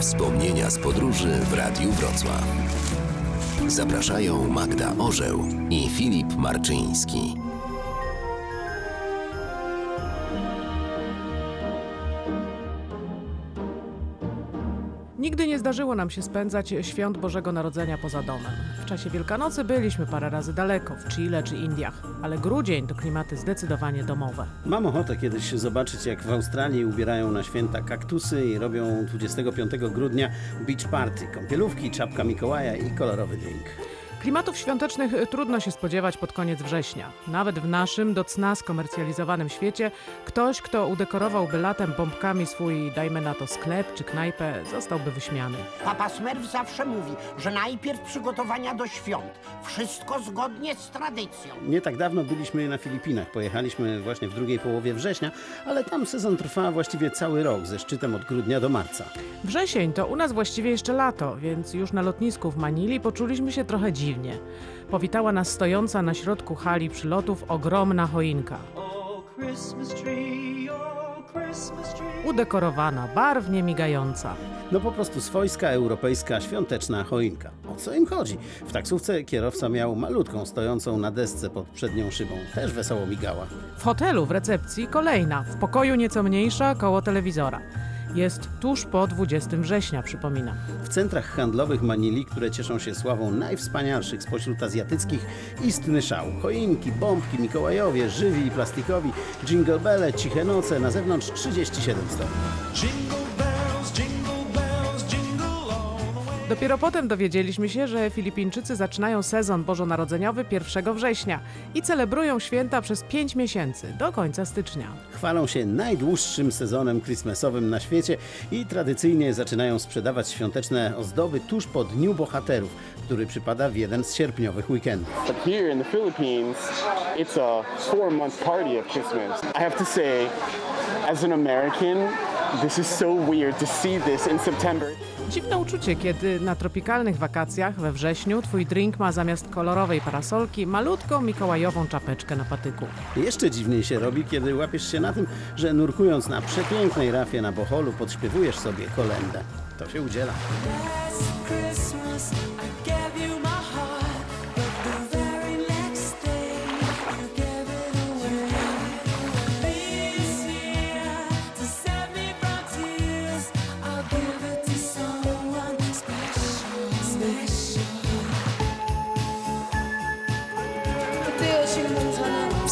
Wspomnienia z podróży w Radiu Wrocław. Zapraszają Magda Orzeł i Filip Marczyński. Nigdy nie zdarzyło nam się spędzać świąt Bożego Narodzenia poza domem. W czasie Wielkanocy byliśmy parę razy daleko, w Chile czy Indiach, ale grudzień to klimaty zdecydowanie domowe. Mam ochotę kiedyś zobaczyć, jak w Australii ubierają na święta kaktusy i robią 25 grudnia beach party, kąpielówki, czapka Mikołaja i kolorowy drink. Klimatów świątecznych y, trudno się spodziewać pod koniec września. Nawet w naszym do cna skomercjalizowanym świecie ktoś, kto udekorowałby latem bombkami swój, dajmy na to sklep czy knajpę, zostałby wyśmiany. Papa Smurf zawsze mówi, że najpierw przygotowania do świąt. Wszystko zgodnie z tradycją. Nie tak dawno byliśmy na Filipinach. Pojechaliśmy właśnie w drugiej połowie września, ale tam sezon trwa właściwie cały rok, ze szczytem od grudnia do marca. Wrzesień to u nas właściwie jeszcze lato, więc już na lotnisku w Manili poczuliśmy się trochę dziwnie. Powitała nas stojąca na środku hali przylotów ogromna choinka. Udekorowana, barwnie migająca. No po prostu swojska, europejska, świąteczna choinka. O co im chodzi? W taksówce kierowca miał malutką, stojącą na desce pod przednią szybą. Też wesoło migała. W hotelu w recepcji kolejna, w pokoju nieco mniejsza, koło telewizora. Jest tuż po 20 września, przypominam. W centrach handlowych Manili, które cieszą się sławą najwspanialszych spośród azjatyckich, istny szał. Choinki, bombki, Mikołajowie, żywi i plastikowi, jingle belle, ciche noce, na zewnątrz 37 stopni. Dopiero potem dowiedzieliśmy się, że Filipińczycy zaczynają sezon bożonarodzeniowy 1 września i celebrują święta przez 5 miesięcy, do końca stycznia. Chwalą się najdłuższym sezonem Christmasowym na świecie i tradycyjnie zaczynają sprzedawać świąteczne ozdoby tuż po Dniu Bohaterów, który przypada w jeden z sierpniowych weekendów. But here in the Philippines, it's a four month party of Christmas. I have to say, as an American, this is so weird to see this in September. Dziwne uczucie, kiedy na tropikalnych wakacjach we wrześniu twój drink ma zamiast kolorowej parasolki malutką mikołajową czapeczkę na patyku. Jeszcze dziwniej się robi, kiedy łapiesz się na tym, że nurkując na przepięknej rafie na Boholu podśpiewujesz sobie kolendę. To się udziela.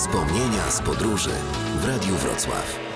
Wspomnienia z podróży w Radiu Wrocław.